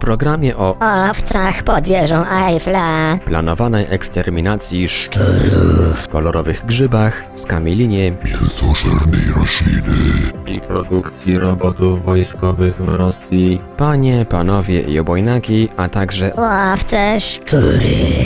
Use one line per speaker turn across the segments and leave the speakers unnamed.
programie o
owcach pod wieżą Eiffla.
planowanej eksterminacji szczurów, kolorowych grzybach, skamielinie
mięsożernej rośliny,
i produkcji robotów wojskowych w Rosji, panie, panowie i obojnaki, a także
Łowce szczury.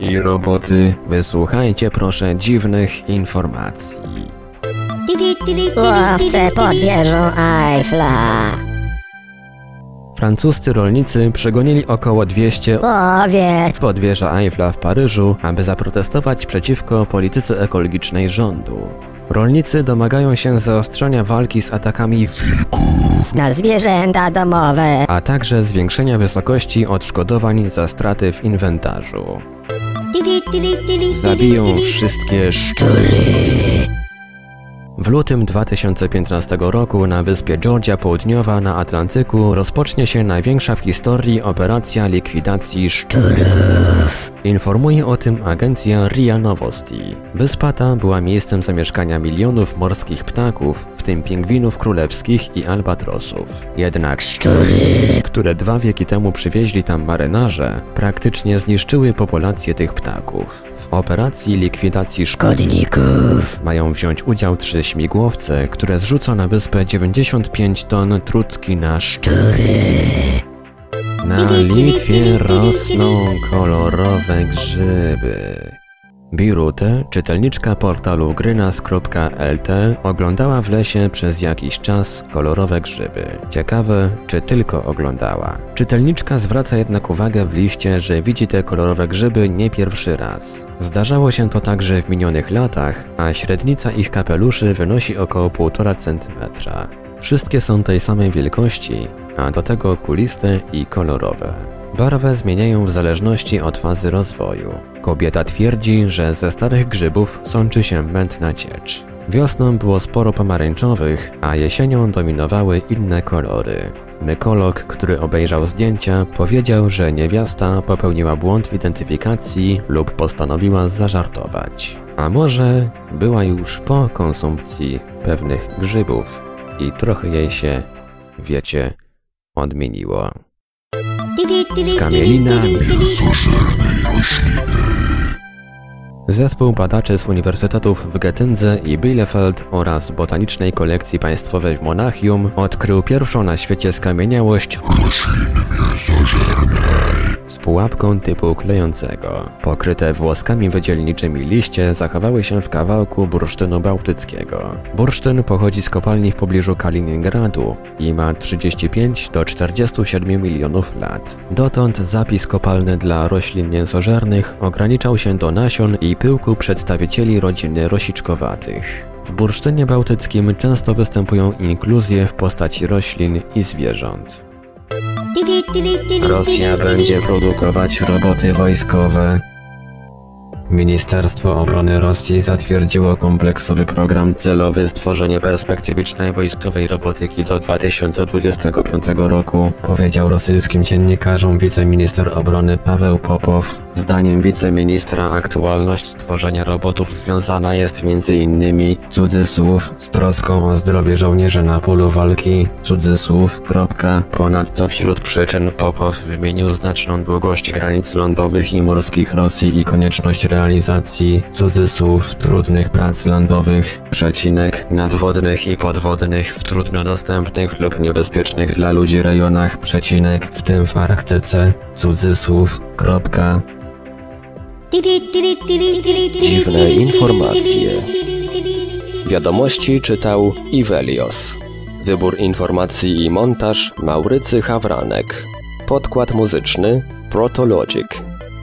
i roboty, wysłuchajcie proszę dziwnych informacji.
Łowce pod wieżą Eiffla.
Francuscy rolnicy przegonili około 200
Łowiec.
pod Eiffla w Paryżu, aby zaprotestować przeciwko polityce ekologicznej rządu. Rolnicy domagają się zaostrzenia walki z atakami,
Na zwierzęta domowe.
a także zwiększenia wysokości odszkodowań za straty w inwentarzu. Zabiją wszystkie szczury. W lutym 2015 roku na wyspie Georgia Południowa na Atlantyku rozpocznie się największa w historii operacja likwidacji szczurów. Informuje o tym agencja RIA Novosti. Wyspa ta była miejscem zamieszkania milionów morskich ptaków, w tym pingwinów królewskich i albatrosów. Jednak szczury, które dwa wieki temu przywieźli tam marynarze, praktycznie zniszczyły populację tych ptaków. W operacji likwidacji szkodników mają wziąć udział trzy śmigłowce, które zrzucą na wyspę 95 ton trutki na szczury. Na Litwie rosną kolorowe grzyby. Birute, czytelniczka portalu grynas.lt, oglądała w lesie przez jakiś czas kolorowe grzyby. Ciekawe, czy tylko oglądała. Czytelniczka zwraca jednak uwagę w liście, że widzi te kolorowe grzyby nie pierwszy raz. Zdarzało się to także w minionych latach, a średnica ich kapeluszy wynosi około 1,5 cm. Wszystkie są tej samej wielkości, a do tego kuliste i kolorowe. Barwę zmieniają w zależności od fazy rozwoju. Kobieta twierdzi, że ze starych grzybów sączy się mętna ciecz. Wiosną było sporo pomarańczowych, a jesienią dominowały inne kolory. Mykolog, który obejrzał zdjęcia, powiedział, że niewiasta popełniła błąd w identyfikacji lub postanowiła zażartować. A może była już po konsumpcji pewnych grzybów i trochę jej się, wiecie, odmieniło. Skamielina
mięsożernej rośliny,
Zespół badaczy z uniwersytetów w Getyndze i Bielefeld oraz Botanicznej Kolekcji Państwowej w Monachium odkrył pierwszą na świecie skamieniałość.
Rośliny mięsożernej,
z pułapką typu klejącego. Pokryte włoskami wydzielniczymi liście zachowały się w kawałku bursztynu bałtyckiego. Bursztyn pochodzi z kopalni w pobliżu Kaliningradu i ma 35 do 47 milionów lat. Dotąd zapis kopalny dla roślin mięsożernych ograniczał się do nasion i pyłku przedstawicieli rodziny rosiczkowatych. W bursztynie bałtyckim często występują inkluzje w postaci roślin i zwierząt. Rosja będzie produkować roboty wojskowe. Ministerstwo Obrony Rosji zatwierdziło kompleksowy program celowy stworzenie perspektywicznej wojskowej robotyki do 2025 roku, powiedział rosyjskim dziennikarzom wiceminister obrony Paweł Popow. Zdaniem wiceministra aktualność stworzenia robotów związana jest m.in. cudzysłów z troską o zdrowie żołnierzy na polu walki, cudzysłów, kropka. Ponadto wśród przyczyn Popow wymienił znaczną długość granic lądowych i morskich Rosji i konieczność realizacji cudzysłów trudnych prac lądowych, przecinek nadwodnych i podwodnych w trudno dostępnych lub niebezpiecznych dla ludzi rejonach, przecinek w tym w Arktyce, cudzysłów, kropka. Dziwne informacje. Wiadomości czytał Ivelios. Wybór informacji i montaż Maurycy Hawranek. Podkład muzyczny Protologic.